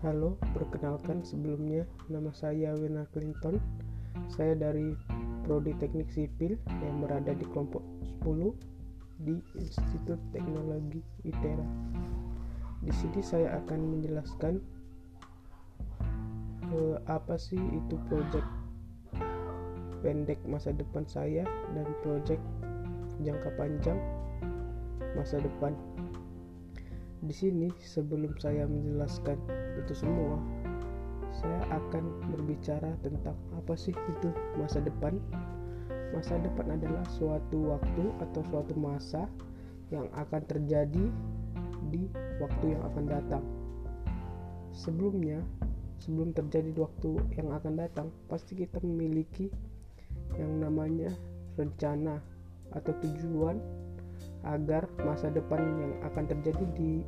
Halo, perkenalkan sebelumnya nama saya Wena Clinton. Saya dari Prodi Teknik Sipil yang berada di kelompok 10 di Institut Teknologi ITERA. Di sini saya akan menjelaskan eh, apa sih itu proyek pendek masa depan saya dan proyek jangka panjang masa depan. Di sini sebelum saya menjelaskan itu semua, saya akan berbicara tentang apa sih itu masa depan. Masa depan adalah suatu waktu atau suatu masa yang akan terjadi di waktu yang akan datang. Sebelumnya, sebelum terjadi di waktu yang akan datang, pasti kita memiliki yang namanya rencana atau tujuan agar masa depan yang akan terjadi di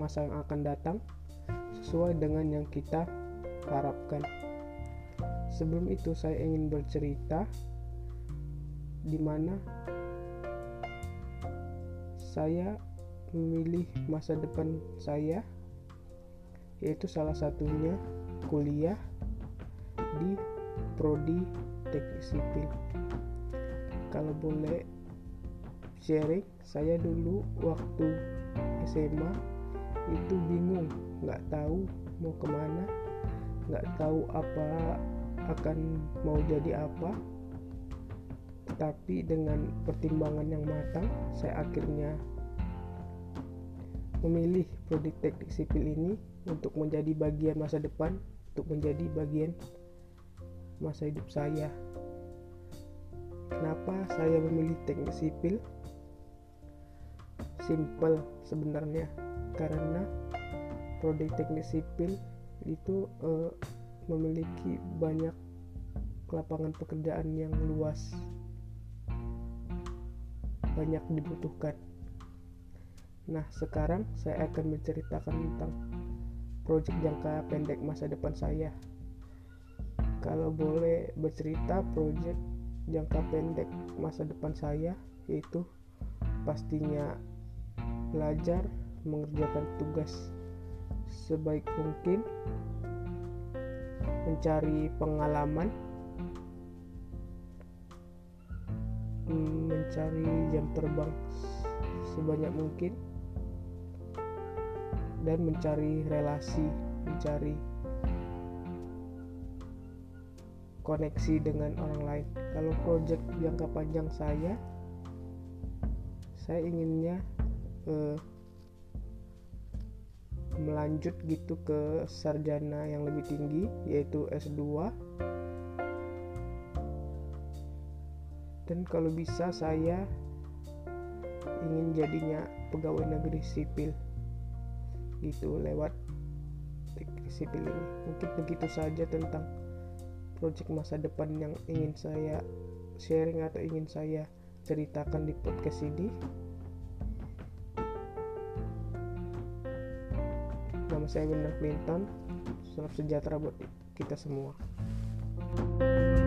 masa yang akan datang sesuai dengan yang kita harapkan. Sebelum itu saya ingin bercerita di mana saya memilih masa depan saya yaitu salah satunya kuliah di prodi teknik sipil. Kalau boleh sharing saya dulu waktu SMA itu bingung nggak tahu mau ke mana nggak tahu apa akan mau jadi apa. Tapi dengan pertimbangan yang matang saya akhirnya memilih prodi teknik sipil ini untuk menjadi bagian masa depan untuk menjadi bagian masa hidup saya kenapa saya memilih teknik sipil? Simple sebenarnya. Karena prodi teknik sipil itu uh, memiliki banyak lapangan pekerjaan yang luas. Banyak dibutuhkan. Nah sekarang saya akan menceritakan tentang proyek jangka pendek masa depan saya. Kalau boleh bercerita proyek jangka pendek masa depan saya yaitu pastinya belajar mengerjakan tugas sebaik mungkin mencari pengalaman mencari jam terbang sebanyak mungkin dan mencari relasi mencari koneksi dengan orang lain. Kalau proyek jangka panjang saya saya inginnya uh, melanjut gitu ke sarjana yang lebih tinggi yaitu S2 dan kalau bisa saya ingin jadinya pegawai negeri sipil gitu lewat sipil ini. Mungkin begitu saja tentang proyek masa depan yang ingin saya sharing atau ingin saya ceritakan di podcast ini Nama saya Benar Clinton. Salam sejahtera buat kita semua. thank you